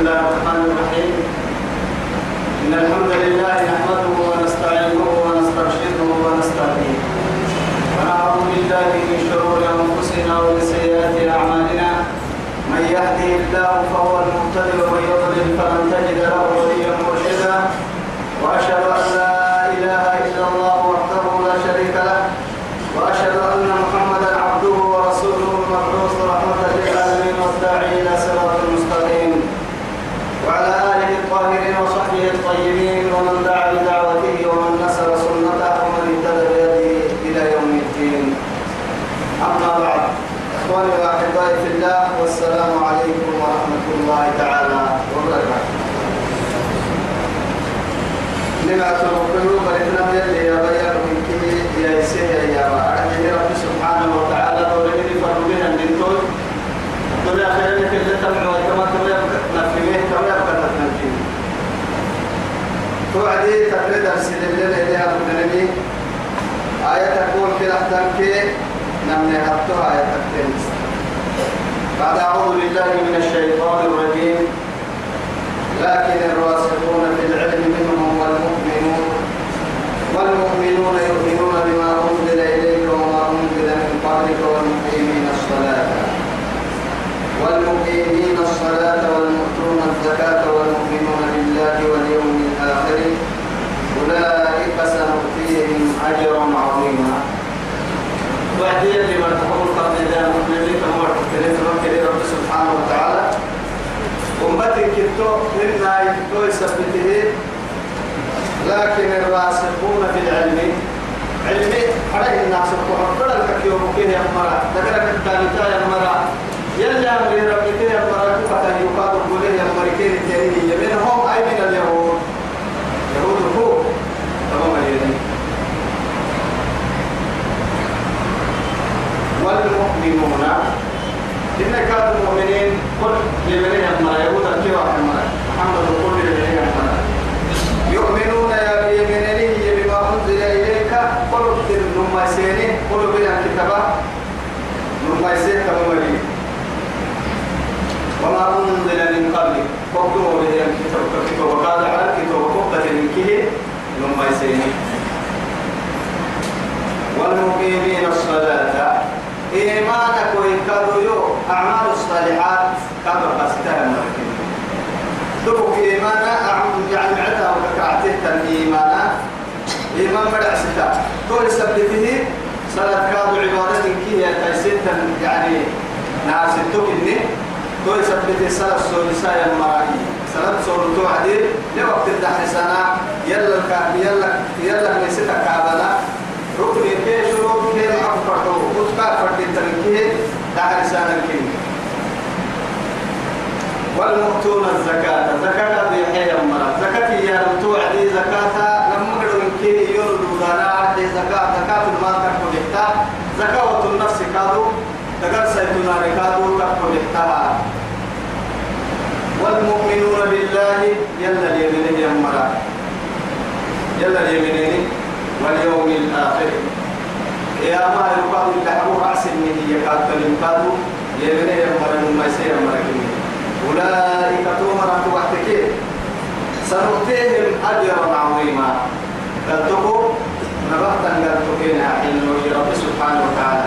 الله الرحمن الرحيم. إن الحمد لله نحمده ونستعينه ونسترشده ونستهديه ونعوذ بالله من شرور أنفسنا ومن سيئات أعمالنا من يهده الله فهو المهتدي ومن يضلل فلن تجد له وليا مرشدا وأشهد أن لا إله إلا الله وحده لا شريك له وأشهد أن محمدا عبده ورسوله المبعوث رحمة للعالمين والداعي إلى صراط المستقيم وعلى آله الطاهرين وصحبه الطيبين ومن دعا بدعوته ومن نصر سنته ومن اهتدى بهديه إلى يوم الدين أما بعد إخواني وأحبائي في الله والسلام عليكم ورحمة الله تعالى وبركاته لما تنقلوا بلدنا يلي يا بيان من كي يا يسير يا أعلم رب سبحانه وتعالى ولدني فرمنا من دول الدنيا خير لك اللي تبعوا كما تبعوا نفهمه تبعوا كما تنفيه توعدي تقريد أرسل لنا إليها المدنمي آية تقول في لحظة نمني حطها آية تقريد بعد أعوذ بالله من الشيطان الرجيم. لكن الراسخون في العلم منهم والمؤمنون. والمؤمنون يؤمنون بما أنزل إليك وما أنزل من قبلك والمقيمين الصلاة. والمقيمين الصلاة والمؤتون الزكاة والمؤمنون بالله واليوم الآخر أولئك سنؤتيهم أجرا عظيما وعدي لمن تقول قبل ذا مؤمنين كما قلت رب سبحانه وتعالى أمتي كتو منا يكتو يثبته لكن الراسخون في العلم علم حرق الناس وحفر الكيو مكيه يا مرا ذكرك الثالثة يا مرا يلا أمر ربك يا مرا كفتا يقال قوله يا مريكين التاني منهم أي من اليهود؟ يهود هو. تمام اليهود والمؤمنون. إن كانوا المؤمنين كل يمنين أمرا يهود الكيو أمرا محمد كل يمنين أمرا يؤمنون يا بيمنين بما أنزل إليك قل نما سيني قل بنا كتابا نما سيني كمالي وما أنزل من قبل. فقدوا به الكتاب كتاب وقال على الكتاب وقبة من كه نما سيني والمقيمين الصلاة. إيمانك وإنكاروا أعمال الصالحات. كما قصدها المركين تبك إيمانا. يعني عتا وكعته الإيمانا إيمان مدع ستا تقول سبته صلاة كادو عبادة كي تيسيت يعني ناس التوكني. تقول سبته صلاة سولسا يا مرائي صلاة سول توعدي لوقت الدحر سنة يلا الكعب يلا يلا نسيت كعبنا ركن كي شروط كي معفر وتكا فرد التنكيه دحر سنة كي. والمؤتون الزكاة زكاة بيحيى مرة زكاة يا لم توعدي زكاة لما قالوا إن كي يردوا دانا عدي زكاة زكاة المال تكو بحتا زكاة النفس كادو تقر سيدنا ركادو تكو بحتا والمؤمنون بالله يلا اليمين يا مرة يلا اليمين. واليوم الآخر. يا ما يقال اللحم رأس من يكاد كلمكادو يمين يا مرة ما مرة كمين أولئك تومر وحدك سنؤتيهم أجرا عظيما. قلتكم نبهتا قلتكين حين رب سبحانه وتعالى.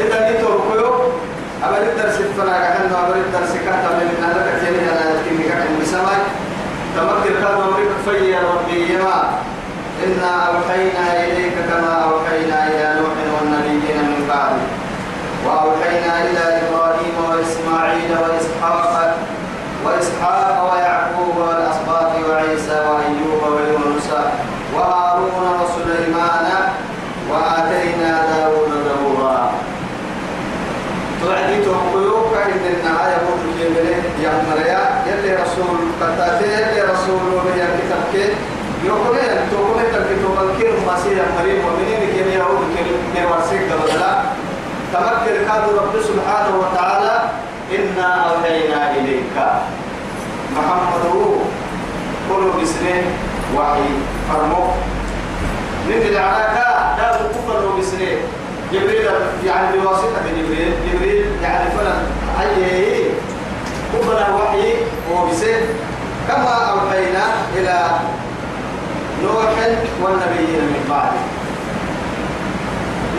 إذا نتركوا أبل الدرس فلا كحن أبل الدرس كهتا من أهلك تيني على بسماء تمكن كان أمرك في ربي يما إنا أوحينا إليك كما أوحينا إلى نوح والنبيين من بعده وأوحينا إلى إبراهيم وإسماعيل وإسحاق وإسحاق ويعقوب والأسباط وعيسى وأيوب ويونس وهارون وسليمان وآتينا داود زبورا توعدي توقيوك إن النهاية قلت جميلة يا مريا يلي رسول قتاتي يلي رسول ومن يكتبك يقول لك تقول لك الكتاب الكريم مسيح مريم ومنين كان يهود دلدلا تمكن كادوا رب سبحانه وتعالى إنا أوحينا إليك. محمد كل بسنه وحي فرمو نبي العلاقة دار الكفر بسنه جبريل يعني بواسطة جبريل. جبريل يعني فلان. أي كفر وحي هو سي كما أوحينا إلى نوح والنبيين من بعده.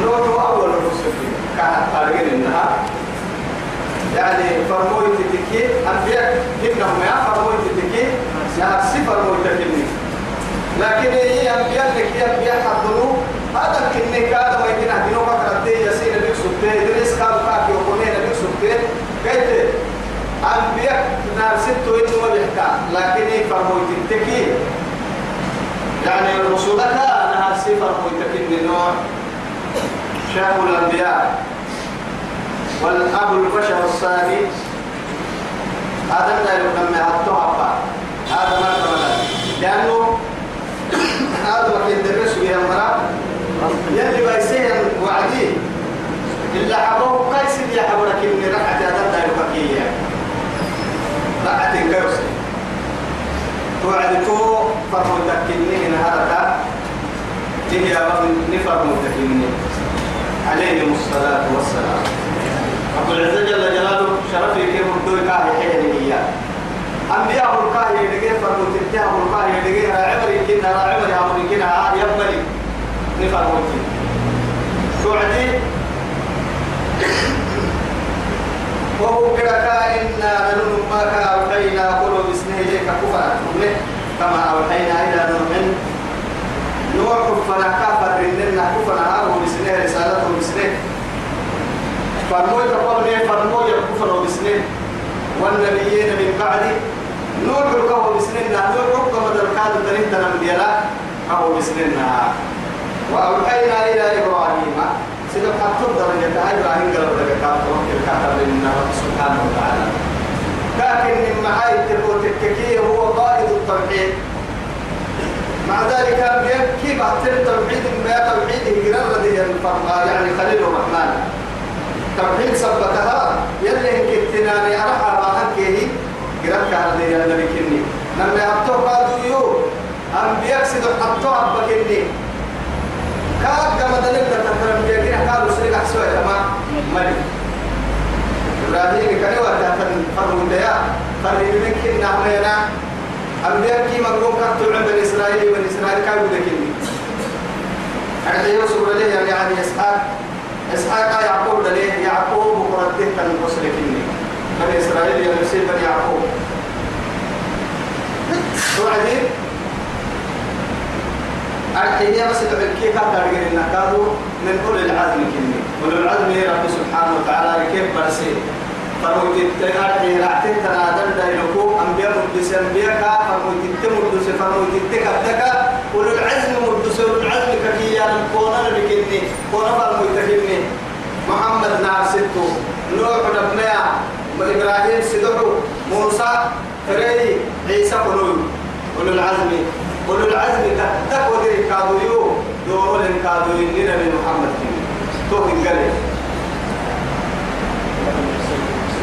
نوح أول الرسل كانت قارئين إنها. يعني فرموي تتكي أنبياء إنهم يا فرموي تتكي يا سفر موي تتكي لكن هي أنبياء لك أنبياء حضروا. هذا كني كاد ما يمكن أن ينوم كرتي يسين بيك سبتة. إدريس كاد كاك يوكونين بيك سبتة. كيف أنبياء ستو إنه ما بيحكى. لكن هي فرموي تتكي يعني رسولك أنها سفر موي تتكي نوح شاف الأنبياء والأب البشر الثاني هذا لا يمكن أن هذا ما تمنى لأنه هذا وكيل درس يا مرا يلي بيسين وعدي. إلا حبوه قيس يا حبرك إني رحت هذا لا يمكن رحت الكرسي توعدتو فرمو تكني نهارك تهي نفرمو تكني عليهم الصلاة والسلام. رب العزة جل جلاله شرفي كيف الدوي كاهي حيني إياه. أنبياء الكاهي يدقي فرمو تنتهى الكاهي يدقي راعبري كنا راعبري عمري كنا يبري نفرمو تنتهى توعدي وهو كركا إنا نلن ما كأوحينا قلوا بسنه إليك كفرا كما أوحينا إلى نوح نوح كفنا كفر إننا كفنا هاو بسنه رسالته بسنه فرموي تقبل فرموي كفر بسنه والنبيين من بعد نوح الكو بسننا نوح كما دركاد تريد تنم بسننا وأوحينا إلى إبراهيم. سيدنا حتى درجة إبراهيم قال لك توكل كاتب لنا سبحانه وتعالى. لكن من معاي تبوت التكية هو قائد التوحيد. مع ذلك كيف أحتر توحيد ما توحيده قرر يعني خليل الرحمن. توحيد سبتها يلي هنك التناني أرحى ما هنكيه قرر كهذا يا النبي كني لما يحطوه قالوا يو أنبياء سيدو حطوه أبا كني كاد كما دلت تكرم بيجي قالوا أحسوا يا ما ملك إبراهيم كان وقتها فرموا ديا فرموا منك نعمنا أنبياء كي مقوم كتب عند الإسرائيل من إسرائيل كانوا ذكيني عند يوسف عليه يعني إسحاق إسحاق يعقوب عليه يعقوب وقرده كان مسلكيني بني إسرائيل يا يوسف بني يعقوب. توعدين أرحيه بس تعبكي كاتب إن كادوا من أولي العزم كني أولي العزم رب سبحانه وتعالى؟ كيف برسي؟ فرموت التقارحي رعتين تنادل دايلكو أنبياء مدس أنبياء كا فرموت التمدس فرموت التكتك أولو العزم مدس أولو العزم ككيا كونا لكني كونا فرموت كني محمد نار ستو نوح نبنيا. إبراهيم سدحو موسى فريدي عيسى قلوي. أولو العزم أولو العزم كتك ودري كادو يو دورو لن كادو ينينا من محمد كني توهن قلي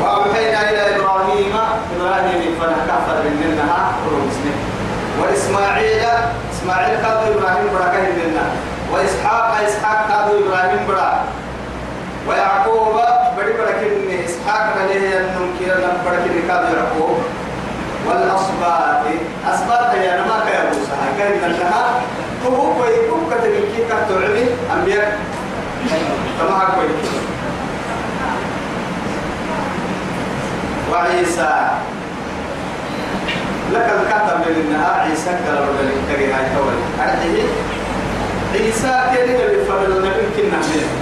وأوحينا إلى إبراهيم إبراهيم فنح كفر منها رمسنه وإسماعيل إسماعيل قادوا إبراهيم بركه منا وإسحاق إسحاق قادوا إبراهيم برا. ويعقوب بدي بركن إسحاق عليه أنهم كيرا لم بركن قادوا يعقوب. والأصباط أصباط هي أنا ما كان موسى كان لها هو كوي كتب كي كتب أنبياء. كما كوي. وعيسى. لك الكتب من النهار عيسى قال ربنا كري هاي تول أرحيه عيسى كان اللي فضل النبي كنا منه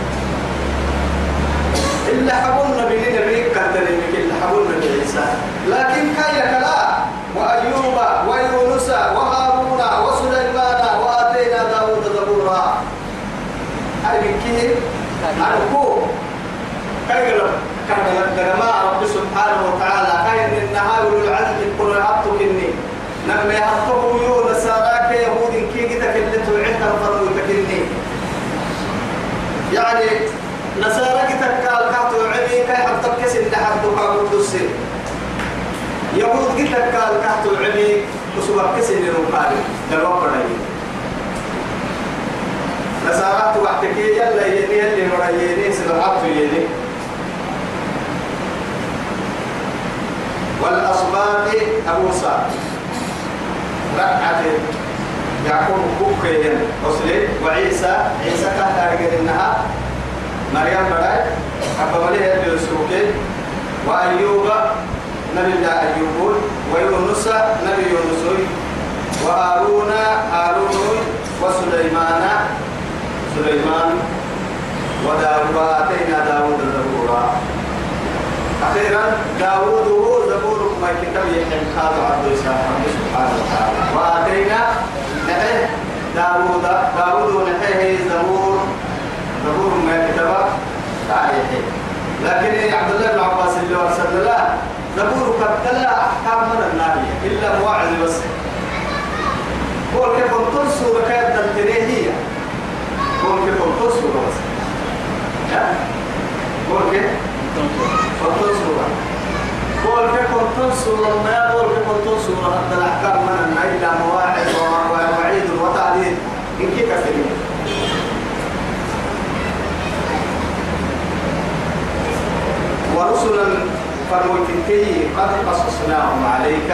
إلا حبون نبي نبي كتر إلا حبون نبي عيسى. لكن كاي كلا وأيوب ويونس وهارون وسليمان وآتينا داود زبورا. هاي بكيه أركو كاي كان كما رب سبحانه وتعالى كاين النهار والعزم كل عبدك إني لما يحطه يو نساراك يهود كي كده كلت وعدنا فرمو تكني يعني نساراك تكال كاتو عمي كي حطك كسن لحدك قدس كال كاتو عمي وسبب كسن لنقال للوقت نسارات وقتك يلا يلي يلي مريني سبحانه يلي. والأصباط أبو سعد. ركعة يعقوب كوكين أصلي وعيسى. عيسى كان إنها. مريم براي أبا مليه يدرسوكي وأيوب. نبي الله أيوب. ويونس نبي يونس وهارون هارون وسليمان سليمان وداود وآتينا داود زبورا. أخيرا داود هو زبور ما كتب يحيى خاض عبد الله سبحانه وتعالى. وآتينا نحيه داود داود نحيه زبور زبور ما كتب تعالى لكن عبد الله بن عباس اللي أرسل له زبور قد أحكام من النار إلا مواعظ بس. هو كيف تنصر كيف تنتهي هو كيف تنصر بس. هو كيف تنصر. هو كيف تنصر ما هو كيف تنصر حتى الأحكام من النار إلا مواعظ ووعيد وتعديد إن كيف تنتهي ورسلا فالملكتي قد قصصناهم عليك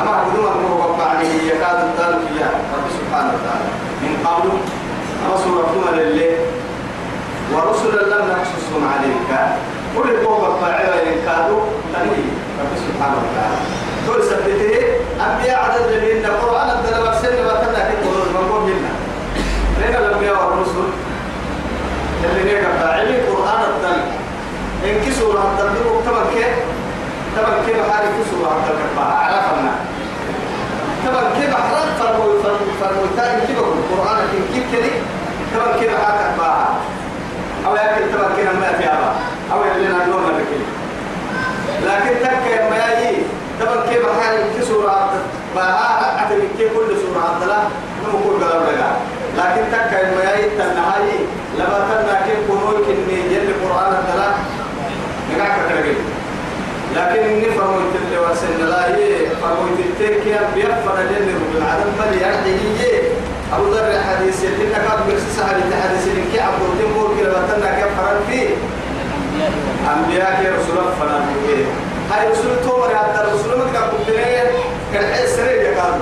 أما بدون أن هو عنه يكاد الدار فيها رب سبحانه وتعالى من قبل أما سورة لله ورسلا لم نقصصهم عليك كل قوة فاعلة إن كادوا تنهي رب سبحانه وتعالى كل سبته أنبياء عدد لبين القرآن الدلوة سنة وكذا كتبوا المنقول منا لين الأنبياء والرسل اللي نيجا فاعلين قرآن الدلوة إن كسورة الدلوة تبقى كيف تبقى كيف حالي كسورة الدلوة عرفنا تبقى كيف حرام فرمو فرمو تاني كيف القرآن كيف كيف تبقى كيف حالك بها أو تبقى كيف ما في أبا أو يلينا نوم لكي لكن تكا ما يجي كيف حالي كسورة بها؟ كيف كل سورة نمو كل قلب لها لكن تكا ما يجي تنهاي. لما تنا كيف كنوي كني يلي القرآن الدلوة نقعك كرقين لكن إني فرموت اللي وسن لا هي فرموت التركيا بيفر لين رب العالم بل يعني أبو ذر الحديث اللي كان بيرسل سهل الحديث اللي كي عبد الدين كده بتنا كيف فرن فيه. أنبياء كي رسول فرن فيه. هاي رسول تومر الرسول ما كان كبيرة كان عسر يقال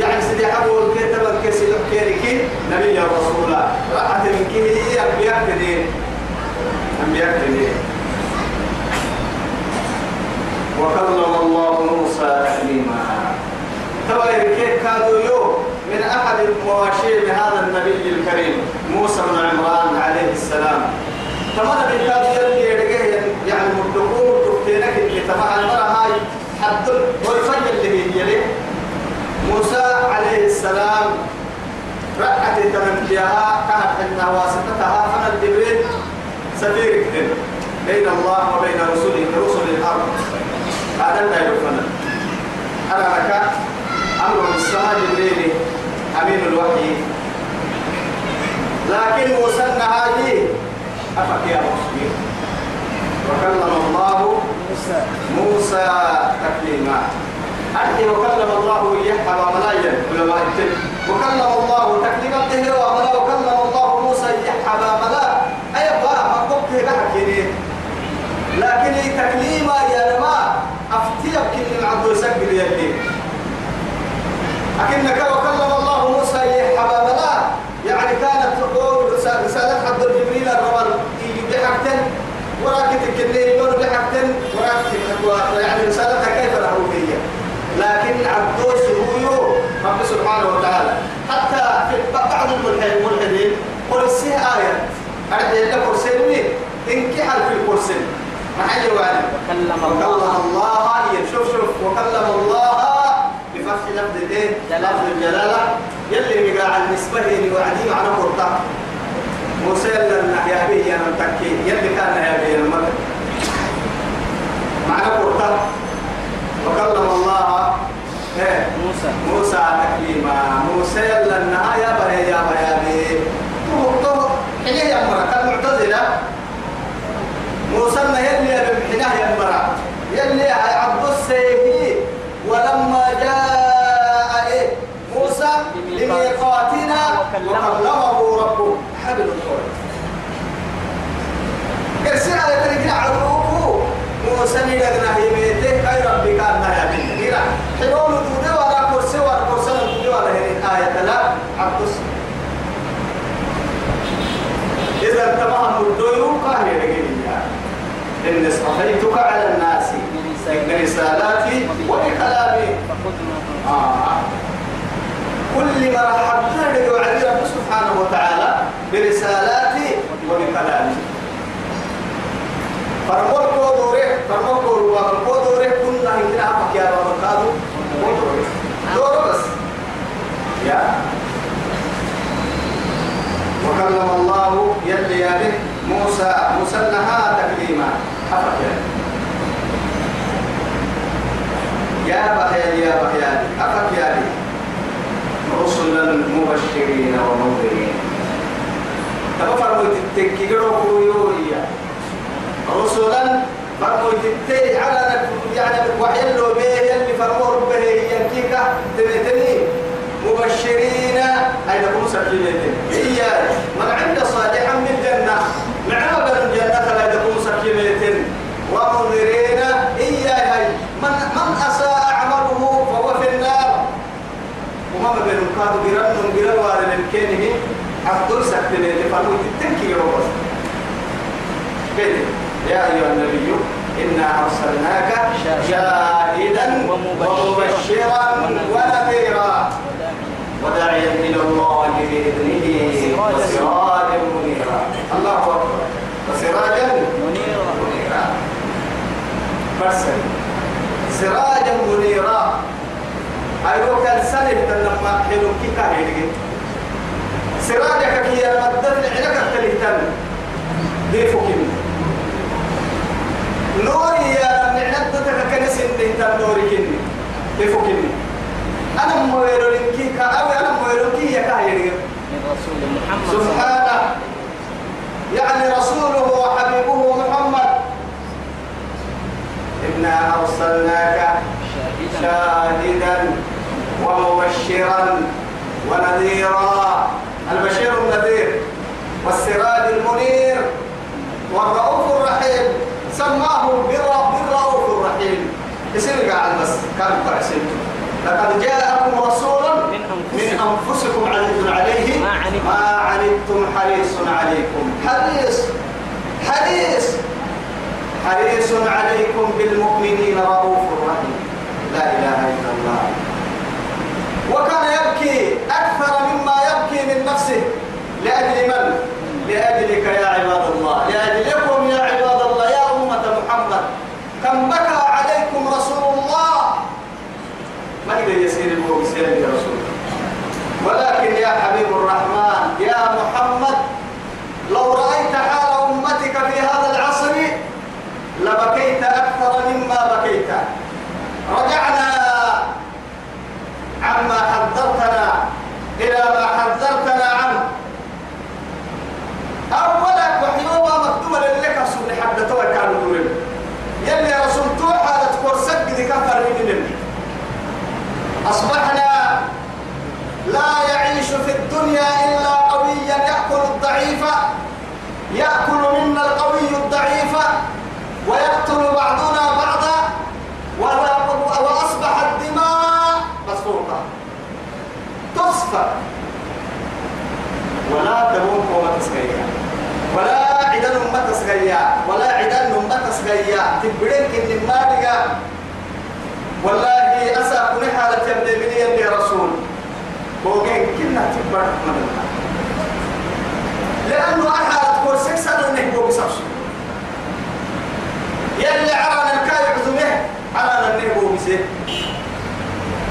يعني سيدي أبو الكتاب كيسي كيركي نبي يا رسول الله رأت من كي هي أنبياء كدين أنبياء كدين وكلم الله موسى تكليما ترى كيف كانوا يوم من احد المواشي هذا النبي الكريم موسى بن عمران عليه السلام. تمام بالكاد يلقي يعني مدقون دكتينك اللي تبع المرة هاي حتى والفجر اللي هي موسى عليه السلام رأت تمنجيها كانت عندها واسطتها فنى جبريل سفير بين الله وبين رسله رسل الأرض. هذا لا يفنى أنا لك أمر السماء جبريل أمين الوحي. لكن وصلنا هذه أفك يا مسلمين. وكلم الله موسى تكليما. أنت وكلم الله يحيى وملايا علماء وكلم الله تكليما به وملا وكلم الله موسى يحيى وملا أي بقى ما قبته بحكي لكن تكليما يا جماعة أفتيب كل عبد يسجل يدي لكنك وكلم الله موسى حباب لا يعني كانت تقول رسالة عبد جبريل الرمل بحقتن وراك تكلي يقول بحقتن وراك يعني رسالتها كيف الأهوية لكن عبدوس هو رب سبحانه وتعالى. حتى في بعض الملحدين قل السيه آية. أرجع لك كرسي إن كحل في الكرسي محل وعلي وكلم وكلم الله الله شوف شوف. وكلم الله بفتح لفظ الايه؟ لفظ الجلالة. يلي بقى نسبه وعدي معنى قرطة موسى لنا يا به أنا متكي يلي كان يا به المكة معنى قرطة. وكلم الله إيه؟ موسى. موسى تكليما. موسى لنا يا به يا يا به تو حين يا مرة. المعتزلة موسى يلي بمحناه يا مرة. يلي عبد السيفي ولما جاء إيه؟ موسى لميقاتنا. وكلمه ربه. حبل الطول كرسي على ترجع عروقه موسى لغنا هي ميته أي ربي كان لا يبين كلا حلول دودة ولا كرسي ولا كرسي دودة ولا هي آية لا. عبدس إذا تمام الدويو قاهي رجليا إن اصطفيتك على الناس برسالاتي وبكلامي آه. كل ما رحبتنا لك وعلي سبحانه وتعالى وبكلامي فرمول كو دوره فرمول كو روا كو دوره كنا هنا أفك يا رب دوره بس. يا. وكلم الله يلي يالي موسى مسلها تكليما. أفك يا بحيان يا بحيان أفك يالي رسلا مبشرين ومنذرين. تبا فرموت التكيرو كويويا رسلا فرموت التي على يعني وحي له به يلي فرمو ربه ينكيك تبتني مبشرين أين كم سكينة هي من عند صالحا من الجنة معنا بل الجنة لا يكون سكينة ومنذرين إياه من من أساء عمله فهو في النار وما بين كادوا جيران جيران وارد الكينه عبدول سكتني لفانو تتنكي كده يا أيها النبي إنا أرسلناك شاهدا ومبشرا ونذيرا. وداعيا إلى الله بإذنه وسراجا منيرا. الله أكبر. وسراجا منيرا. مرسل. سراجا منيرا. أيوة كان سنة لما حلو كي كاهي سراجك كي المدد لعنك التليتن ديفو كم نوري يا نعنت تكنس انت نوري كني ديفو كني أنا مويرو لكي كأوي أنا مويرو كي يا كاهي رسول محمد سبحانه. يعني رسوله وحبيبه محمد. إنا أرسلناك شاهدا ومبشرا ونذيرا. لقد جاءكم رسول من أنفسكم. عزيز عليه ما عنتم. حريص عليكم. حريص. حريص. حريص عليكم بالمؤمنين رؤوف رحيم. لا إله إلا الله. وكان يبكي أكثر مما يبكي من نفسه. لأجل من؟ لأجلك يا عباد الله. لأجلكم يا عباد الله. يا أمة محمد. كم بكى عليكم رسول الله ما الموسى يا رسول ولكن يا حبيب الرحمن يا محمد لو رأيت حال أمتك في هذا العصر لبكيت أكثر مما بكيت. رجعنا عما حذرتنا إلى ما حذرتنا عنه. أولا وحيوما مكتوبة لك سبحانه حتى توي كانوا دورين يلي يا رسول توحى لتكورسك دي كفر من أصبحنا لا يعيش في الدنيا إلا قويا يأكل الضعيف يأكل منا القوي الضعيف ويقتل بعضنا بعضا وأصبح الدماء مسفوقة تصفى. ولا تموت وما تسقيا ولا عدن ما تسقيا ولا عدن ما تبرين كن ما والله أسا كن حالة مني يا رسول؟ بوجين كنا تبر من لأنه أحد كل سكسر إنه بوجي سبسو يلي عرانا الكاي عزمه عرانا إنه بوجي سي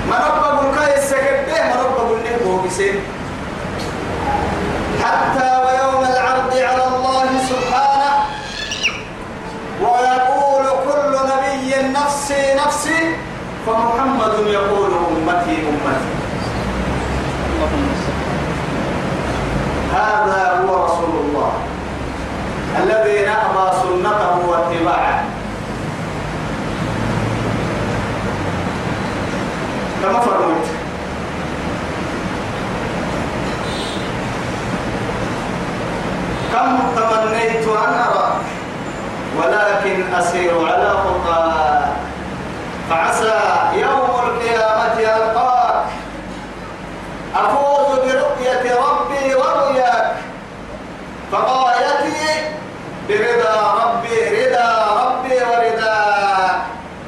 ما ربك الكاي السكب به ما ربك إنه بوجي سي حتى ويوم العرض على الله سبحانه ويقول كل نبي نفسي نفسي فمحمد يقول أمتي أمتي. هذا هو رسول الله. الذي نأبى سنته واتباعه. كما فرمت كم تمنيت أن أراك ولكن أسير على خطاك فعسى يوم القيامة ألقاك أفوز برؤية ربي ورؤياك. فغايتي برضا ربي رضا ربي ورضا.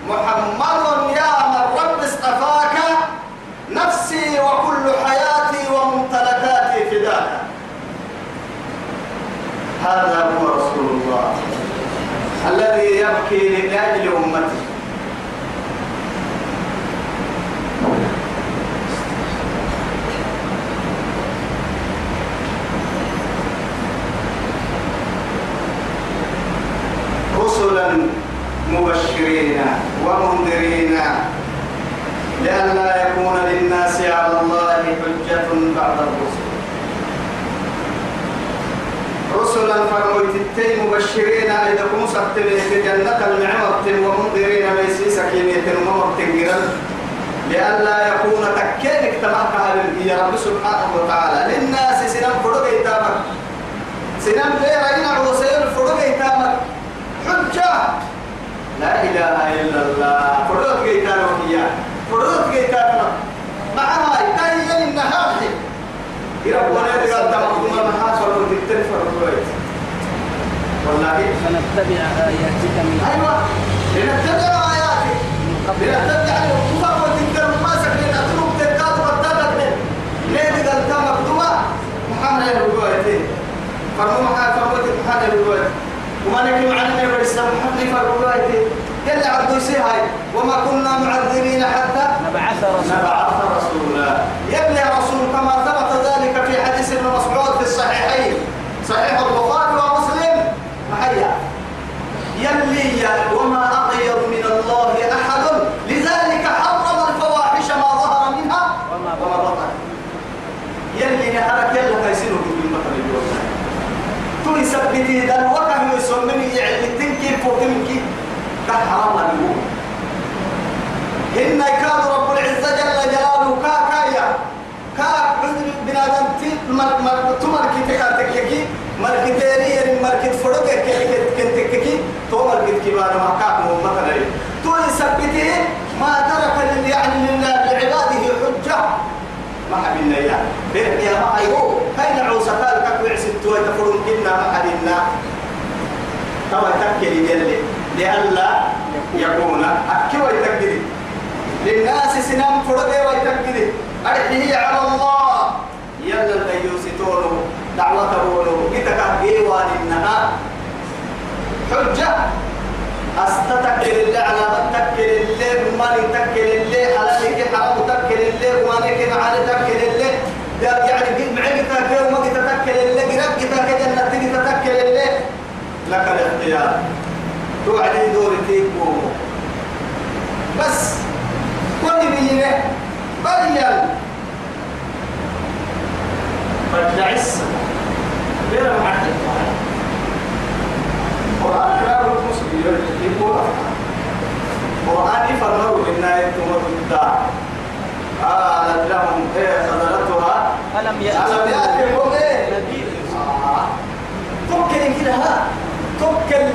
محمد يا من رب اصطفاك نفسي وكل حياتي وممتلكاتي فداك. هذا هو رسول الله الذي يبكي لأجل أمته. إذا سبتمي جنة المعمر ومنذرين ميسي سكينة ومرتقرا لئلا يكون تكينك تمحك يا رب سبحانه وتعالى للناس سنم فرق يتامك سنم غير إن عوسير فرق يتامك حجة. لا إله إلا الله. فرق يتامك إياه فرق يتامك معها إتايا النهار يربنا يتقال تمام محاصر وتتفر والله. فنتبع آياتك من أيوة. لنتبع آياتك. لنتبع الكفر وتنكر ما سكن أتروك تكاد وتتبع ليه تمام مكتوبة محمد الرجوعتين فرمو محمد فرمو محمد الرجوعتين وما نكلم عنه يا بريس محمد الرجوعتين يلا عبدو هاي وما كنا معذبين حتى نبعث رسولا. نبعث رسولا. يبني رسول كما ثبت ذلك في حديث ابن مسعود في الصحيحين. صحيح البخاري ومسلم محيا يلي يا وما أطيب من الله أحد لذلك حرم الفواحش ما ظهر منها وما وما بطن يلي نهارك يلا كيسينه بالمثل اليوم تو يثبتي ذا الوقت يسمني يعني تنكي فوتنكي كحرام اليوم إن يكاد رب العزة جل جلاله كا كايا كا عذر بنادم تي مر مر تمر كي تكاتك كي مركتيري يعني مركت فرق كي كنت كي تو مركت كي بعد ما كاك مو مثلا تو يثبتي ما ترك يعني لله حجة ما حبينا يا بين يا ما أيوه كاين عوسى قال كاك وعسد تو يتفرون كنا ما حبينا توا تكلي يلي. لئلا يكون. أكيد يتكلي للناس سنام فرقه ويتكده أرحيه على الله. يلا اللي يوسطونه دعوة بولو قتك إيوان إنها حجة. أستتكل اللي على تكل اللي مالي تكل اللي حلالك حرام تكل اللي وانك معاني تكل اللي يعني قد معك تكل وما قد تكل اللي قرب قد جنة تجي تكل اللي لك الاختيار. توعدي دوري تيكو بس. كل بينه بين فالدعس غير محدد. قرآن يقول قرآن يفرموا إنا يتمر الدار قالت لهم إيه خذلتها ألم يأتكم إيه نذير آه. توكل كده ها توكل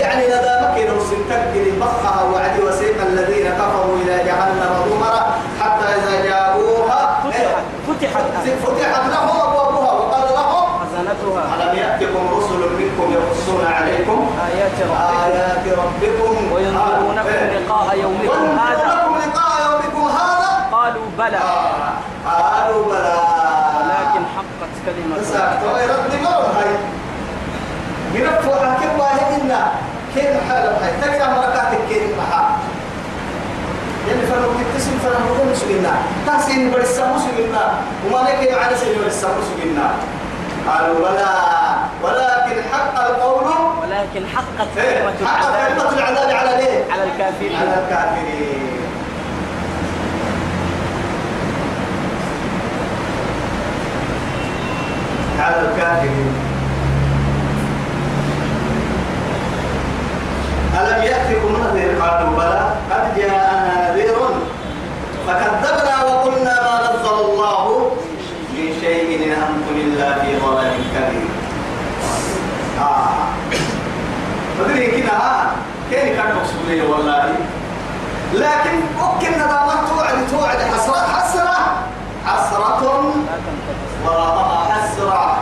يعني ندامك لو سنتكل بخها وعد وسيق الذين كفروا إلى جهنم زمرا حتى إذا جاءوها. فتحت. فتحت. فتحت لهم أبوابها وقال لهم خزنتها ألم يأتكم رسل منكم يقصون عليكم آيات ربكم. آيات ربكم. وينذرونكم آه. لقاء يومكم هذا. لقاء يومكم هذا. قالوا بلى. آه. قالوا بلى. ولكن حقت كلمة ساكت مرض هاي. كيف حالة هاي تقرأ مركاتك كيف محا يعني كتسم تحسين وما قالوا بلى. ولكن حق القول ولكن حقت إيه، كلمة حق كلمة العذاب العذاب على ليه؟ على الكافرين. على الكافرين. على الكافرين. ألم يأتكم نذير قالوا بلى؟ قد جاءنا نذير فكذبنا وقلنا ما نزل الله من شيء إن أنتم إلا في ضلال كبير. آه. تدري كده ها؟ كيف كان مقصودي والله. لكن ممكن ندامات توعد توعد حسرة حسرة. حسرة. وراءها حسرة.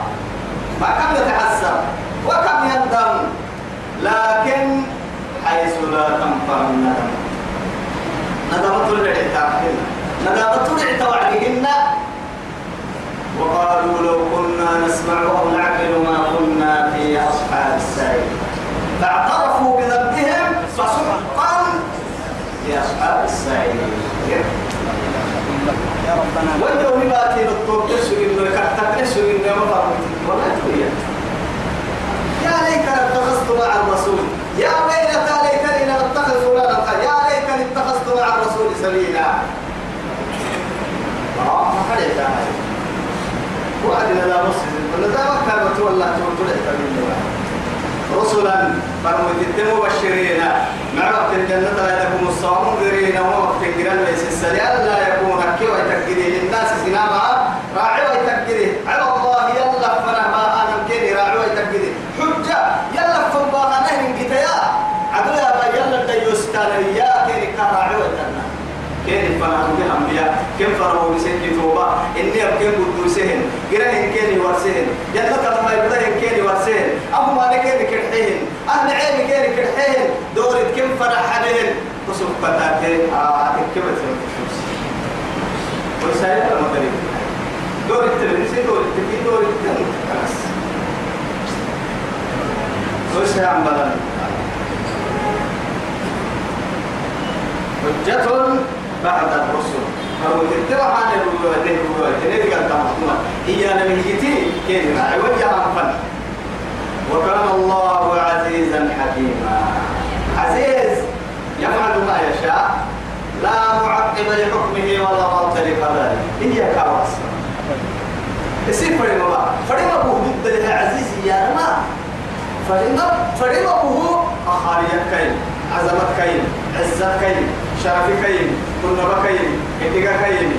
ما كم يتحسر؟ وكم يندم؟ لكن حيث لا تنفع الندم. ندمت العتاقهن ندمت العتاقهن وقالوا لو كنا نسمع أو نعقل ما كنا في أصحاب السعير. فاعترفوا بذنبهم فسحقا لأصحاب السعير. يا ربنا وأنتم نباتي بالطوب تسوي إنه كتك تسوي إنه ما ولا تقول يا ليت اتخذت مع الرسول. يا ويلتى ليتني لم اتخذ فلانا. يا ليتني اتخذت مع الرسول سبيلا. آه ما وعدنا لا مسجد. ولا ذا ما كان تولى تولى رسلا فرمت مبشرين. مع وقت الجنة لا يكون الصوم منذرين ووقت الجنة ليس السليان لا يكون حكي ويتكدي للناس سناما راعي ويتكدي على الله يلا فنما أنا مكيني راعي ويتكدي حجة يلا فنباها نهن قتيا عدو يا با يلا الديوستان يا كيني كراعي ويتكدي كيف فنهم بأنبياء كيف فرموا بسكي توبة؟ إني أبكي قدوسهن قرأهن كيني ورسهن. جنة لما يبدأهن كيني ورسهن أبو ما كيني كرحيهن أهل عيني كيني كرحيهن دورة كيف فرح عليهن وسوف فتاكين آه كيف تفوز ورسالة لما تريد دورة التلميذ دورة التكين دورة التلميذ خلاص. وش عم بدل حجة بعد الرسل. فهو تتبع عن الوالدين الوالدين اللي قال تمام هي جيتي كيف راعي وجه فن. وكان الله حكيما عزيز يفعل ما يشاء. لا معقب لحكمه ولا مرد لقضائه هي كاوس يصير فريمة بقى فريمة بوه ضد العزيز يا ما فريمة فريمة بوه أخارية كين عزمت كين عزت كين شرف كين كنبا كين اتقا كين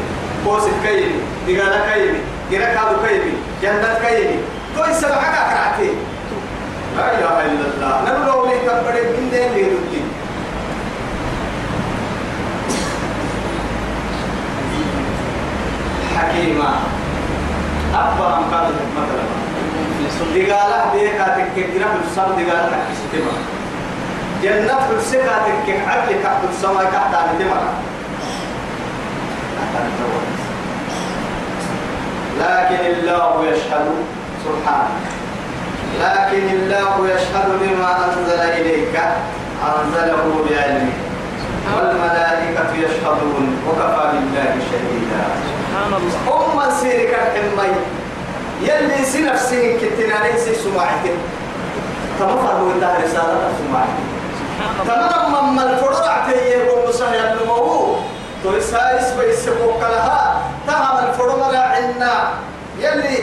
قوسك كين دقالة كين جرك هذا كين كين توي سبعك أكرعتي لا إله إلا الله. نبلو لي تبرد من دين لي ردي حكيمة. أكبر أمكان مثلا؟ دقالة بيكا تككنا بالصم دقالة تكسيتما جنة بالسكة تكك عقل كحب السماء كحت عن تمر لكن الله يشهد سبحانه. لكن الله يشهد بما أنزل إليك أنزله بعلمه. والملائكة يشهدون وكفى بالله شهيدا. سبحان الله. أم سيرك الحمي يلي سي نفسي كتنا ليس سماعتك تما فهموا الله رسالة الله. تما من الفرع تيه ومسح يلمه تو سايس بيسبوك لها تهم الفرع عنا. يلي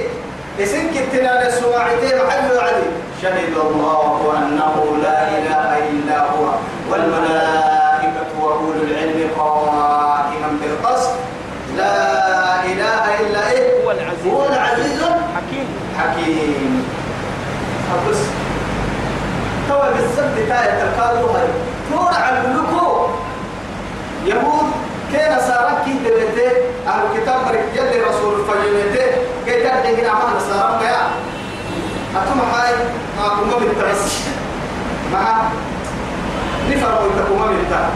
اسم كتنا لسماعتك محل علي شهد الله أنه لا إله إلا هو والملائكة وأولو العلم قائما بالقسط لا إله إلا إيه؟ هو العزيز. هو العزيز. حكيم. حكيم. أبس توا بالزبط تاية القالوا هاي. تورع الملوكو يهود كان سارك كي تبتي أهل الكتاب مرك يلي رسول الفجمتي كي تبتي هنا أتم هاي ما كما بالترس. مع نفر ويتكما بالتا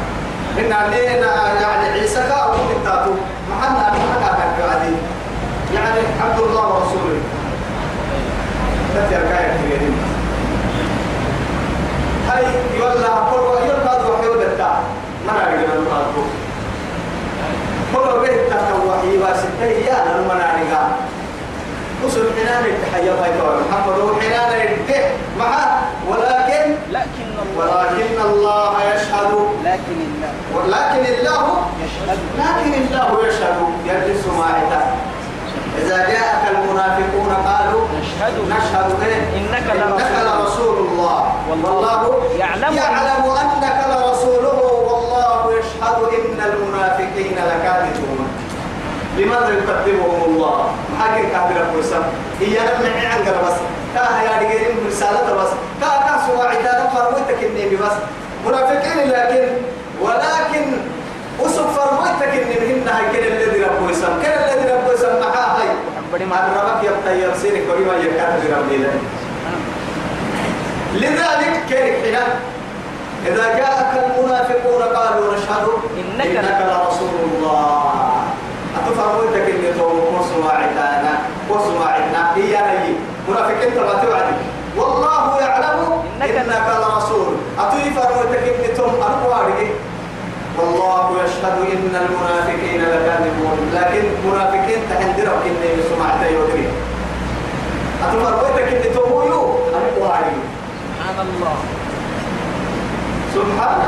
إن علينا يعني عيسى كاو بالتاتو. محنا محنا كان يعني عبد الله ورسوله. تتيا كاية كبيرين هاي يولا كل يوم بعد وحي ودتا ما نعرف من بعده كل بيت تتوحي واسطة. يا لما وصل حنان التحية باي محمد وحنان التح معه ولكن لكن الله ولكن الله يشهد. لكن الله ولكن الله يشهد. لكن الله يشهد. يجلس معك إذا جاءك المنافقون قالوا نشهد. نشهد إيه؟ إنك لرسول الله. والله يعلم. يعلم أنك لرسوله. والله يشهد إن المنافقين لكاذبون. لماذا يكذبهم الله؟ ما حكي كافر القسم هي لما عن بس. كاها يا رجالين رسالة بس. كاها سواء عدالة فرموتك النبي بس. منافقين لكن ولكن وصف فرموتك النبي هنا هاي كده الذي ربه يسم كده الذي ربه يسم معاه هاي. بڑی ما ربك يبقى يرسلك ولما يكاد برب لذلك كيف حين إذا جاءك المنافقون قالوا نشهد إنك إنك لرسول الله. فرمولتك اللي توقف واسمع عدانا واسمع عدنا هي هي منافقين تبعتي وعدي والله يعلم إنك لرسول. أتوي فرمولتك اللي توم أنواري والله يشهد إن المنافقين لكاذبون. لكن منافقين تهندرك إني سمعت يودري أتفرقتك اللي تقولوا أنواري سبحان الله. سبحان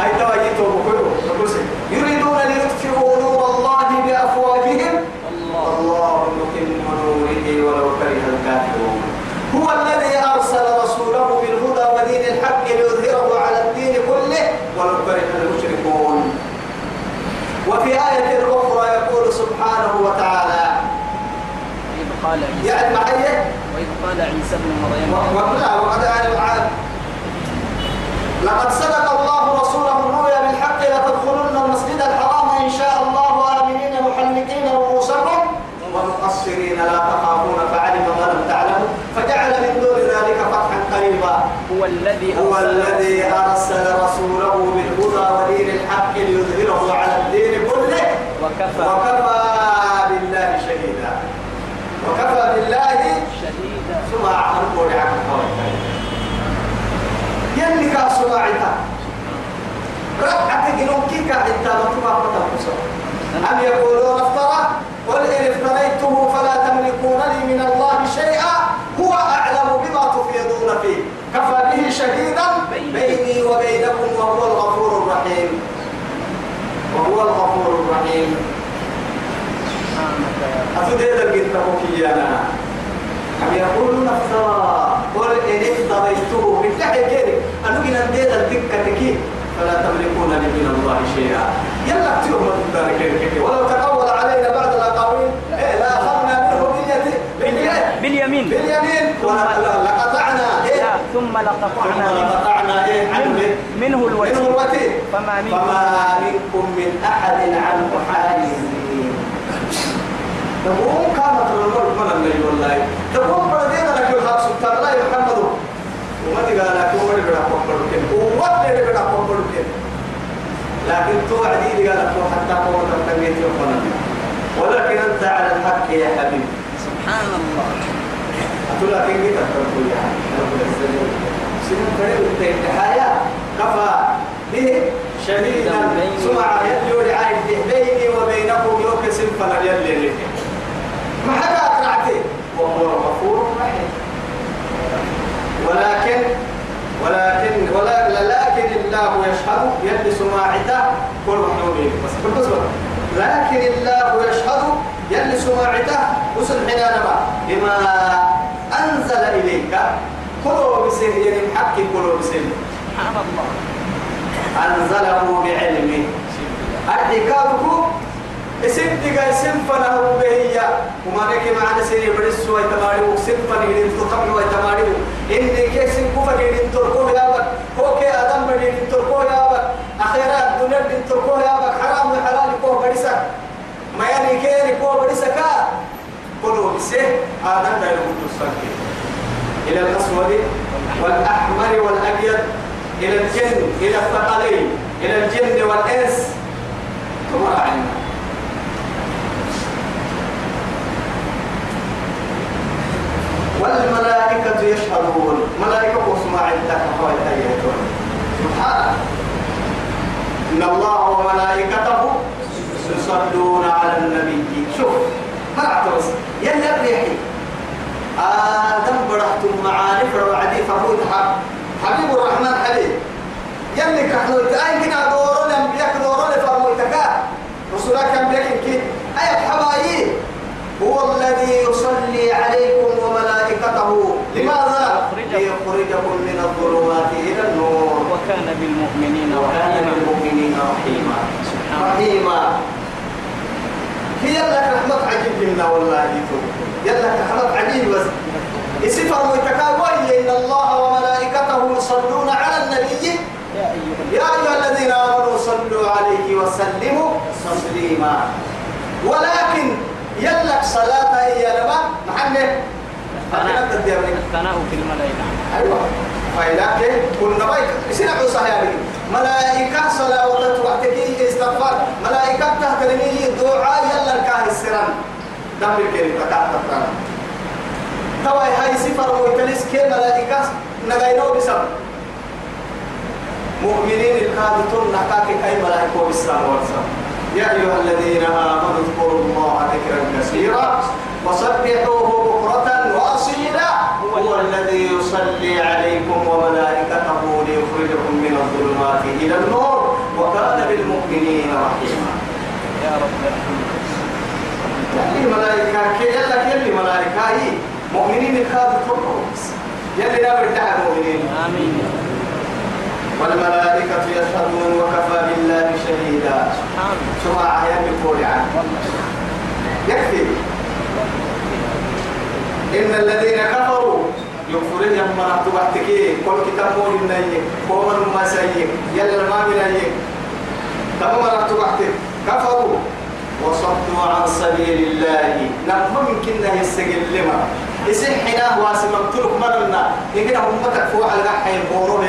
هاي تواجي توبوا كله. يريدون ليطفئوا نور الله بأفواههم. الله يتم نوره ولو كره الكافرون. هو الذي أرسل رسوله بالهدى ودين الحق ليظهره على الدين كله ولو كره المشركون. وفي آية أخرى يقول سبحانه وتعالى قال عيسى يعني معي وإذ قال عيسى ابن مريم وقال وقد لقد صدق الله ومقصرين لا تخافون فعلم ما لم تعلموا فجعل من دون ذلك فتحا قريبا. هو الذي هو الذي أرسل رسوله بالهدى ودين الحق ليظهره على الدين كله. وكفى. وكفى بالله شهيدا. وكفى بالله شديدا سمع عنه ولعك يلي كا سماعتا رأت جنون كي كا إنت مطبع فتنقصه أم يقولون افترى قل إن افتريته فلا تملكون لي من الله شيئا هو أعلم بما تفيضون فيه. كفى به شهيدا بيني وبينكم وهو الغفور الرحيم. وهو الغفور الرحيم. أتدير الجنة أنا أم يقولون افترى قل إن افتريته بالله كيري أنو جنا ندير الدكة تكي فلا تملكون لي من الله شيئا. يلا اكتبوا من ذلك ولو تقول باليمين. باليمين. ولا- لقطعنا إيه ثم لقطعنا. ثم منه لقطعنا إيه؟ منه منه الوتين الوتين فما منكم؟ فما منكم من أحد عنه حاجزين تقوم كانت الرجل من النبي والله. تقوم بردين لك الحق سبحان الله محمد. وما تقال لك هو اللي بيلعب كوكبركين هو اللي بيلعب كوكبركين لكن توعدي لي قال لك حتى قوة يوم ولكن أنت على الحق يا حبيبي. سبحان الله. أقول لك إنك تقول يا حبيبي سنة فريق التحايا كفى به شديدا سمع يلي عايد بيني وبينكم يوك سنفنا يلي ما حدا أقرعتي وهو الغفور الرحيم ولكن ولكن ولا لكن الله يشهد يلي سماعته كل محلولين بس بالنسبة لكن الله يشهد يلي سماعته وصل حينما بما أنزل إليك. كله بسه يعني حق كله بسه سبحان الله. أنزله بعلمه. أدكارك اسم دقا اسم فنه بهيا وما نك معنا سيري بريس ويتماري وسم فنيرين تقبل ويتماري. إني كيسم كفر يرين تركوه يا بك. هو كي آدم بدين تركوه يا بك. أخيرا الدنيا تركوه يا بك. حرام وحلال كوه بريسك ما يعني كيري كوه بريسك كله بسه آدم دا يقول تصدق إلى الأسود والأحمر والأبيض إلى الجن إلى الثقلين إلى الجن والإنس. ثم علمنا والملائكة يشهدون. ملائكة وسماع عندك سبحانه إن الله وملائكته يصلون على النبي. شوف. اعترض يلا الريحي آدم برحتم معارف وعدي فقود حبيب الرحمن حبيب. يلي كحلو تأين كنا دورو الأنبياء دورو لفرموتك رسولك أنبياء كي. أي حبايب هو الذي يصلي عليكم وملائكته. لماذا؟ ليخرجكم من الظلمات إلى النور. وكان بالمؤمنين وكان بالمؤمنين رحيما. رحيما. هي لك رحمة عجيب منا والله يتوب يلا رحمة عجيب بس. يسفر ويتكاوي إن الله وملائكته يصلون على النبي. يا أيها الذين آمنوا صلوا عليه وسلموا تسليما. ولكن يلك صلاة هي لما؟ محمد. الثناء. في الملائكة. أيوة. فإذا كنا بايك سنع صحيح؟ ملائكة صلاة وقتك استغفار ملائكة تهترمي دعاء يلا الكاه السران دم الكريم تكاد تقرأ توا هاي سفر ويتلس كي ملائكة نغينو بسم. مؤمنين الكادتون نحكاك كي ملائكة بالسلام والسلام يا أيها الذين آمنوا اذكروا الله ذكرا كثيرا وسبحوه هو الذي يصلي عليكم وملائكته ليخرجكم من الظلمات إلى النور وكان بالمؤمنين رحيما. يا رب يلي ملائكة يلا يلي ملائكة هي مؤمنين الخاض ترقص يلي لا برتاح المؤمنين. آمين. والملائكة يشهدون وكفى بالله شهيدا. سبحان شو عيان بقول عنه يكفي. إن الذين كفروا يكفرون يما نحتو بحتكي كل كتاب مول النية قوم ما سيء يلا ما من أيه تمام نحتو بحتك كفروا. وصدوا عن سبيل الله. نفهم كنا يستقل لما يسحنا واسم مقتلك مرنا إن هم تكفوا على الحين بورون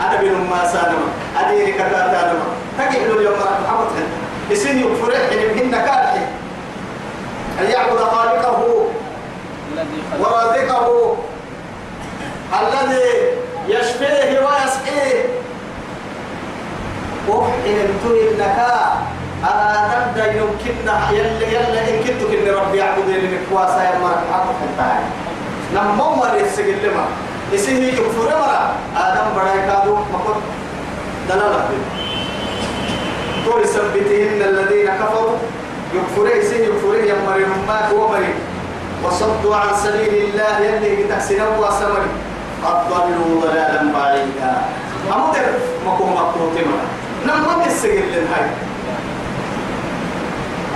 أنا بينهم ما سانما أديري كذا تانما تجعلوا اليوم محمد يسين يكفر حين هن كارحي أن يعبد خالقه ورازقه. الذي يشفيه ويسقيه. وحين انتهي النكاء آدم دا يمكننا يلا يلا إن كنت كن ربي يعبد لي مكواسا يا مرة حقق التاعي نمو مر يسجل لما يسيه يكفر مرة. آدم بڑا كادو. مقر دلالة طول سبتهن الذين كفروا. يكفره يسيه يكفره يا مريم ما هو مريم وصدوا عن سبيل الله يلي بتحسنوا وسمري قد ضلوا ضلالا بعيدا. أمدر مكو مكروتما نمم السجل للهاي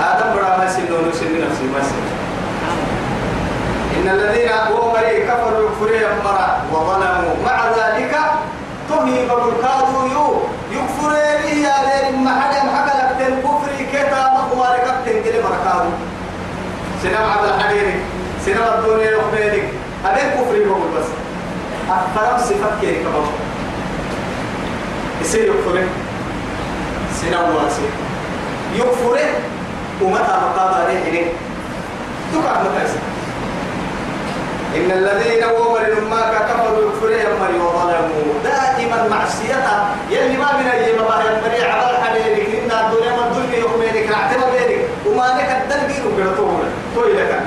آدم برا ما سنون سن نفسي ما سن إن الذين هو مري كفروا يكفرون مرا وظلموا. مع ذلك تهي ببركادو يو يكفر به يا ما حدا ما حدا لك الكفر كتا مخوار كبتن كده بركادو سنم على الحريري سنم الدنيا يخبرك أبين كفر بقول بس. أكثر صفات كيري كباب يصير يكفر سنم واسي يكفر ومتى مقابل ريحه تقع متى إن الذين ومروا ما كفروا يكفرون مري وظلموا دائما معصيتها. يلي ما من أي مباهي مري على الحليل إن الدنيا من الدنيا يومينك نعتبر بينك وما لك الدلقين وقلتوه توي لك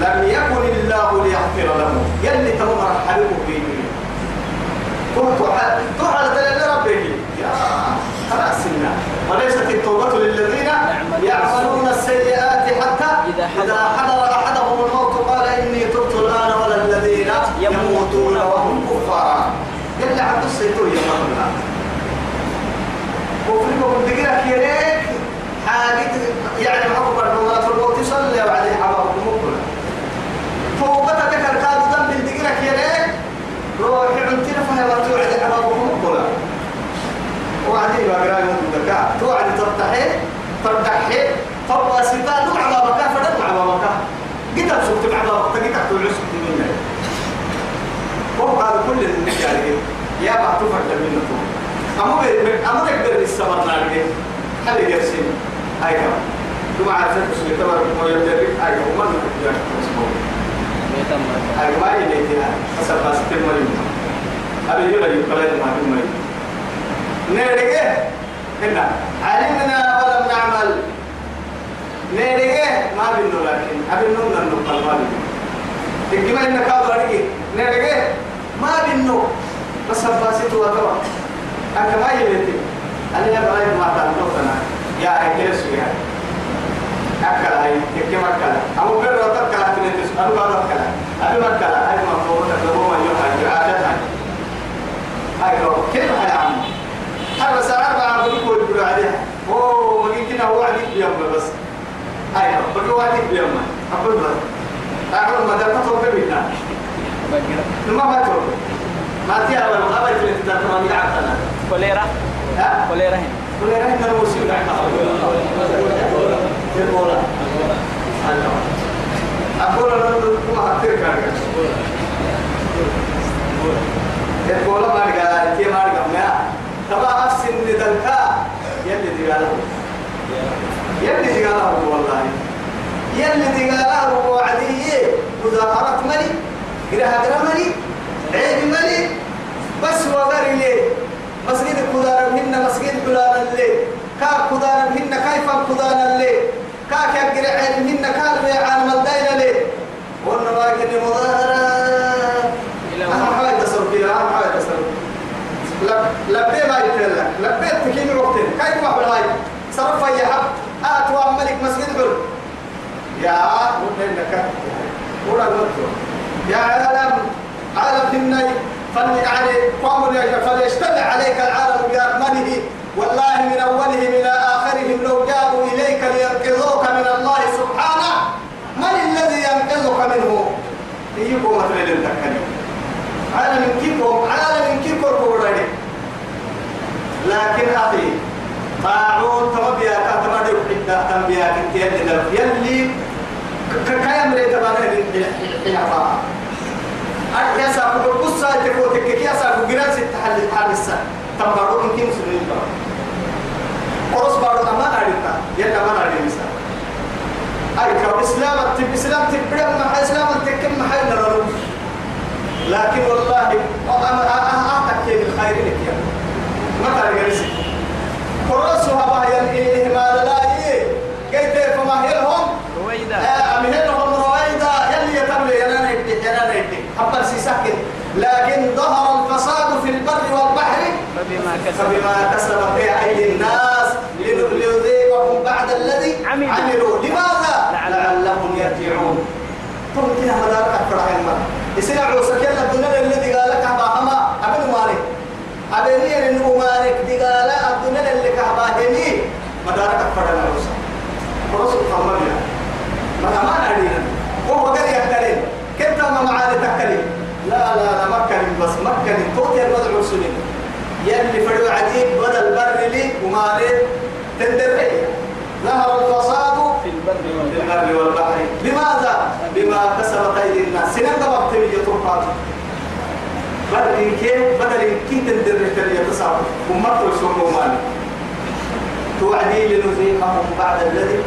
لم يكن ليغفر له يلي تمر حبيبه في كنت تحل دليل ربك يا خلاص وليست التوبة للذين يعملون السيئات حتى إذا حضر- أحدهم الموت قال إني تبت الآن ولا الذين يموتون وهم كفار. يلا عبد السيطور يا مرنا وفيكم دقيقة كيريك. حاجة يعني أكبر من في الموت يصلي وبعدين حبابكم مقبل توبتك الكاد ذنب الدقيقة كيريك روحي عندنا فهي وتوعد حبابكم مقبل وبعدين بقى يوم الدكاء توعد ترتحي ترتحي فبقى ستان مع بابك فدت مع بابك قد سكت مع بابك قد تقول عسك منك وقع كل النجار يا ما تفرد منكم. أمو أمو بير السمر نارجع هل يرسل كم ثم عرفت بس يتبر ويبدأ هاي كم ما بيتم هاي ما تمرين أبي يلا يقبل ما تمرين نرجع هنا علمنا ولم نعمل نرجع ما بنو لكن أبي نوم ننقل ما بنو تكما إنك أبغى نرجع ما بنو بس باسيت وتوا ما يبيتي أنا يا بلاي ما تعرفوا أنا يا هكذا سويا أكل هاي تكما أكل أمو بير رتب كلا تنتس أنا بعد أكل أبي ما أكل هاي ما فوق تكلموا ما يوحى عادة هاي هاي لو كيف هاي عم هذا ساعة أربعة بقول بقول عليها. أوه ما يمكن هو عديك بيوم بس. هاي لو بقول عديك بيوم أقول بس. أقول ما دام تطلب بقرة ما ما تروح ما تيا ولا ما أبغى تلك تدار ما يعرفنا كوليرا. ها؟ كوليرا هنا. ولا رحنا نوصل لحنا البولا أقول أنا ما هتير كارك البولا ما رجع تي ما رجع ما تبع أفسد ندلكا يلي تقاله يلي تقاله والله يلي تقاله وعديه مظاهرة ملي قراها ملي عيب ملي بس وغير ليه مسجد كدار منا مسجد كدار اللي كار كودان هن كيف كودان اللي؟ كاك يقرع هن كار في عالم الدين اللي؟ وأنا باقي مظاهرة أنا حوالي تصور كده أنا حوالي تصور لبي ما يتلا لك لبيت تكيني وقتين كيف ما بلاي صرف يا حب. أتوا ملك مسجد بل يا وبين لك ولا قلت. يا عالم. عالم هني. فني فن يعني قاموا فليجتمع عليك العالم بأكمله. والله من أول مثل التكلم عالم كيكم عالم كيكم كوراني لكن أخي طاعون تمبيا كتمدي حتى تنبيا كتير يلي كايم لي تبانا الحياة يا ساكو قصة تكوتك يا ساكو جراس التحل الحال السنة تنبرو يمكن سنين قرص بارو أما ناريتا يلا ما ناريتا أي كو إسلام تب إسلام تبرم مع إسلام تكم محل نرلو لكن والله أنا أعتقد بالخير لك يا ما جالس قرصها بها الإهمال لا إيه. كيف فما هي لهم؟ رويدا أمهلهم رويدا يلي يتملي ينانا يدي ينانا يدي حبا سيسكت لكن ظهر الفساد في البر والبحر. فبما كسبت. فبما كسبت أيدي الناس ليذيقهم بعد الذي عملوا. لماذا؟ لعلهم يرجعون. طب كده مدارك يسمع عوسك يلا الدنيا الذي قال لك أباهما أبن مالك. أبني أن مالك؟ دي قال الدنيا اللي كهباهني مدارك أكبر عوسك ورسول الله ما ما نعلينا وهو قال يكترين كنت ما معاني تكلم لا لا لا مكن بس مكن توتي الوضع سنين يلي فدو عديد بدل بر لي ومالي. تندري ظهر الفساد في البر والبحر. لماذا؟ بما كسبت أيدي الناس. سنين طرقات بدل كيف بدل كيف تندري تري تصاب ومرت رسول مالي توعدي لنذيقهم بعد الذي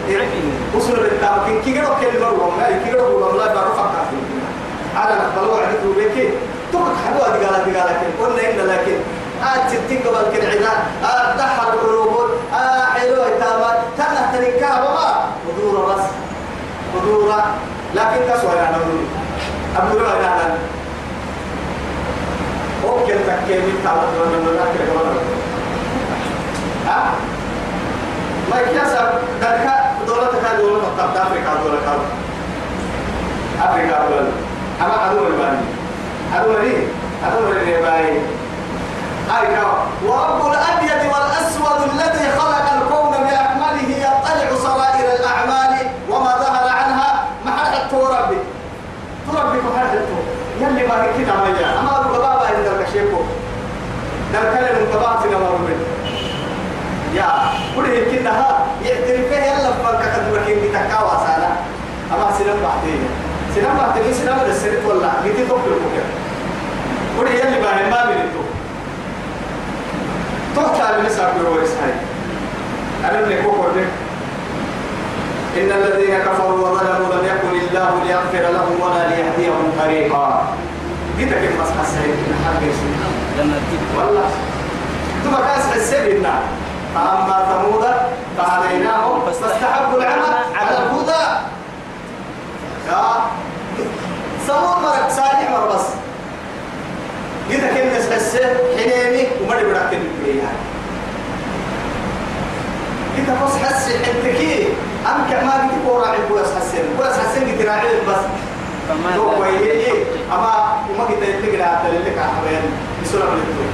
وصل للتامكين كي قالوا كلمة والله كي قالوا والله بعرف على نقبل وعدك وبيك تبقى حلوة دي قالت دي قالت قلنا إن لكن آت ستين قبل كل عنا آت دحر القلوب آت حلوة تامات تنه تنكها بما ودورة بس ودورة لكن كسوة يعني. ودورة أبدو له يعني ممكن تكيمي تامات من المناكر قبل ها ما يكسب ذلك دولة كا دولة مطلب أفريقيا دولة والأسود الذي خلق الكون بأكمله يطلع سرائر الأعمال وما ظهر عنها محل ربي تربي محل هي كده ما جاء أما أبو بابا عندك شيكو ذلك من تبعتنا ما ربي يا كل كده ها يعترف فيه يلا فرق كتب لكن بتكاوى سالا أما سلام بعدين سلام بعدين سلام السرت ولا جيت توك لك كل يلي بقى ما بينتو تحت من ساق الورس هاي أنا من كوكور إن الذين كفروا وظلموا لم يكن الله ليغفر لهم ولا ليهديهم طريقا. جيت كيف مسح السيد جنة والله. ثم كاس السبيل فأما ثمود فهديناهم فاستحبوا العمى على الهدى. ثمود مرق صالح مر بس. كده كم نسحس حنيني وما نبرك يعني كده بس حس حتكي أم كما قلت كورا عند بوس حسين. بوس حسين قلت راعي بس. تو كويه أما وما قلت يتلقى على اللي كان بسرعة من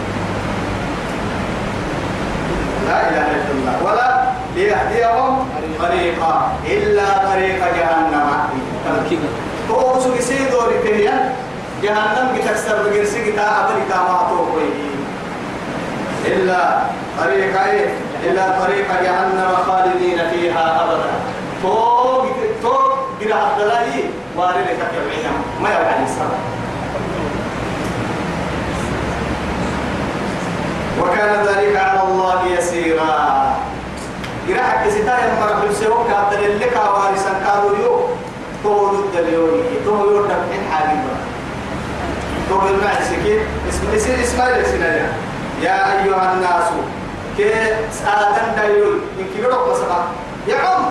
لا إله إلا الله ولا ليهديهم طريقا إلا طريق جهنم تو سو كسي دوري كهيا جهنم بتكسر بجرسي كتا أبني كما توقي إلا طريق إلا طريق جهنم خالدين فيها أبدا تو تو جرى الدلائي وارد كتبعنا ما يوعد السلام وكان ذلك على الله يسيرا. يرحك ستايا مرة بلسيوك عبد لك وارسا كادوا يو تو ضد اليوم. تو يو تبحين حالي تو بالمعنى سكين. اسم اسم اسماعيل سنايا يا أيها الناس كي آدم دايول إن كبيرك بسما يا عم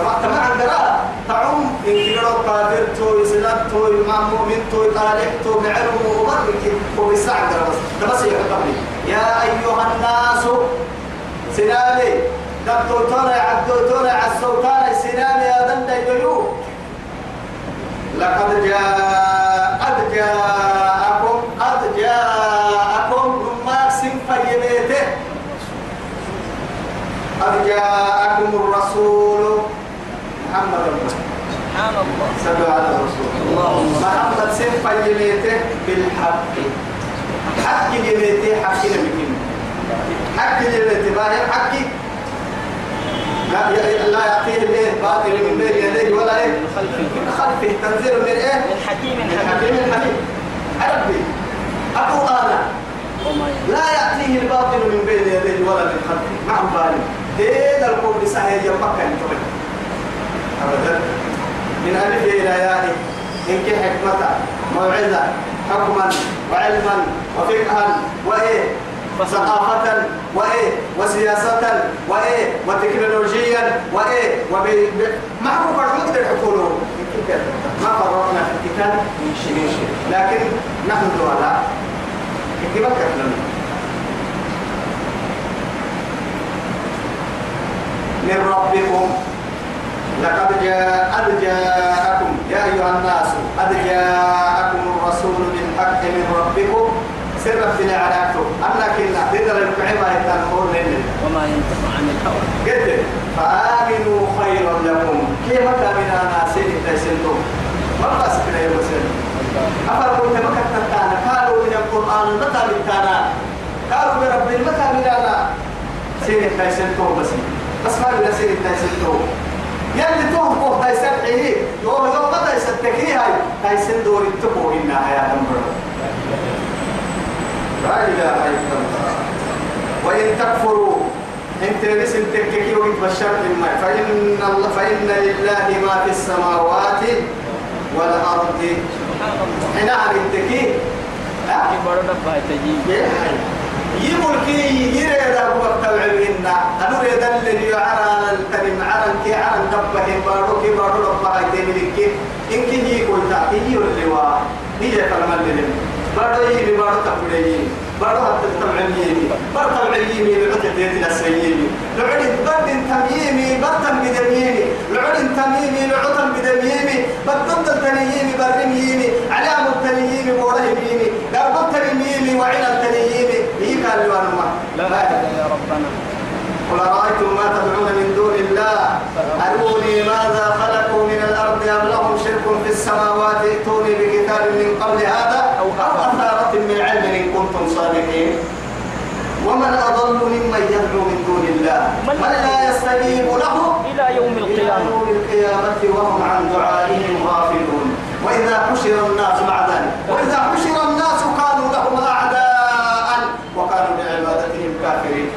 تمام تمام عندنا تعم كبيرك كافر تو إسلام تو إمام مؤمن تو طالح تو معلم ومبرك وبسا عندنا بس. ده بس يحطني يا أيها الناس سنامي. دكتور تونا عبدو تونا عالسلطان السنامي يا دن دايدو لقد جاء قد جاءكم قد جاءكم مما سنفينيته قد جاءكم الرسول محمد سبحان الله. صلوا على الرسول اللهم محمد سنفينيته بالحق. حق جميته حق نبيكين حق جميته باهر حقي. لا لا يعطيه الايه باطل من بين يديه ولا إيه؟ من خلفه. تنزيل من إيه؟ من حكيم من حكيم. حكيم ربي آنا. وما لا يأتيه الباطل من بين يديه ولا من خلفه. مع بالي دين القول صحيح يمكن تبين أبدا من ألف إلى ياء. إنك حكمة موعظة حكما وعلما وفقها وإيه؟ ثقافة وإيه؟ وسياسة وإيه؟ وتكنولوجيا وإيه؟ وب فرق نقدر نقوله ما فرقنا في الكتاب. من شيء لكن نحن دولة كيف لنا من ربكم. لقد جاء قد جاءكم يا أيها الناس قد جاءكم الرسول بالحق من ربكم. سر في العلاقة أنا كنا تقدر الكعبة يتنقل لنا وما ينطق عن الهوى. قد فآمنوا خيرا لكم. كيف كان من أنا سيد تيسنتم ما بس كده يا مسلم أفر كنت ما كنت قالوا من القرآن متى بالتانا قالوا برب متى من أنا سيد تيسنتم بس. بس ما بلا سيد تيسنتم يلي كوه تيسن حيه يوم يوم متى يستكيه هاي. تيسن دور التقو إنا يا دمبر. لا إله إلا الله. وإن تكفروا أنت لسن تككي ويتبشر لما فإن الله فإن لله ما في السماوات والأرض. سبحان الله هنا عن التكي. ها؟ كبر دبا تجيب. يملكي يريد أبو التوعبين أنا ريد اللي يعرى التنم عرن كي عرن دبه بارو كي بارو ربها يتملك إن كي هي قلتا هي اللواء هي كلمة لهم بارو يمي بارو تقبلي بارو حتى تمعيني بارو تمعيني لعد ديت السيني لعد برد تميمي برتم بدميمي لعد تميمي لعد بدميمي بدد التنيمي برميمي علام التنيمي بورهميمي قرب التنيمي وعلى التنيمي له أنا لا إله يا ربنا. قل أرأيتم ما تدعون من دون الله؟ أروني ماذا خلقوا من الأرض أم لهم شرك في السماوات؟ ائتوني بكتاب من قبل هذا أو أثارة من علم إن كنتم صادقين. ومن أضل ممن يدعو من دون الله؟ من لا يستجيب له إلى يوم إلى القيامة. يوم القيامة وهم عن دعائهم غافلون. وإذا حشر الناس مع ذلك وإذا حشر الناس كانوا لهم أعداء وكانوا بعبادتهم كافرين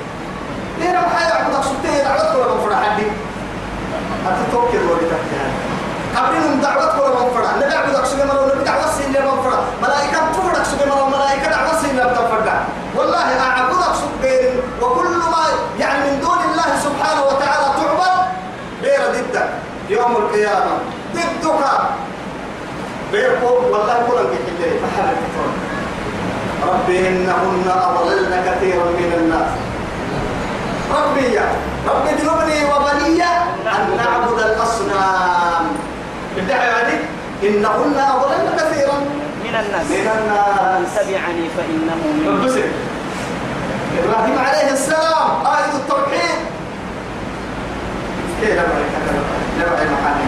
ليه لو حي عبد السبتين عبد ولا مفرح عندي حتى توكل ولا تحتها قبلهم دعوة ولا مفرح نبي عبد السبتين ولا نبي دعوة سين ولا مفرح ملائكة تفرح السبتين ولا ملائكة دعوة سين ولا تفرح والله أعبد السبتين وكل ما يعني من دون الله سبحانه وتعالى تعبد غير ضدك يوم القيامة ضدك بيركو والله كلهم كتير محل ربي إنهن أضللن كثيرا من الناس. ربي ربي اجنبني وبني أن نعبد الأصنام. بالدعوة هذه؟ إنهن أضللن كثيرا من الناس. من الناس. من تبعني فإنه البسر إبراهيم عليه السلام آية التوحيد. كيف لما لما المحل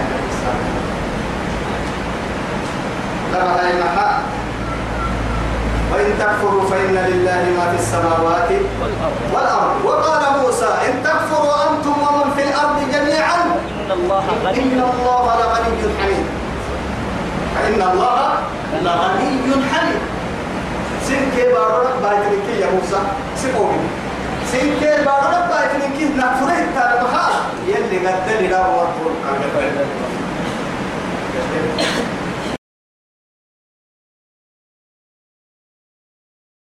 لما المحل وإن تكفروا فإن لله ما في السماوات والأرض. وقال موسى إن تكفروا أنتم ومن في الأرض جميعا. إن الله غني. إن الله لغني حميد. فإن الله لغني حميد. سنكي بارك بايتنكي يا موسى. سينكير بارنا بايتنين كيه نعفره تانا بخاص يلي قدل لا ورطول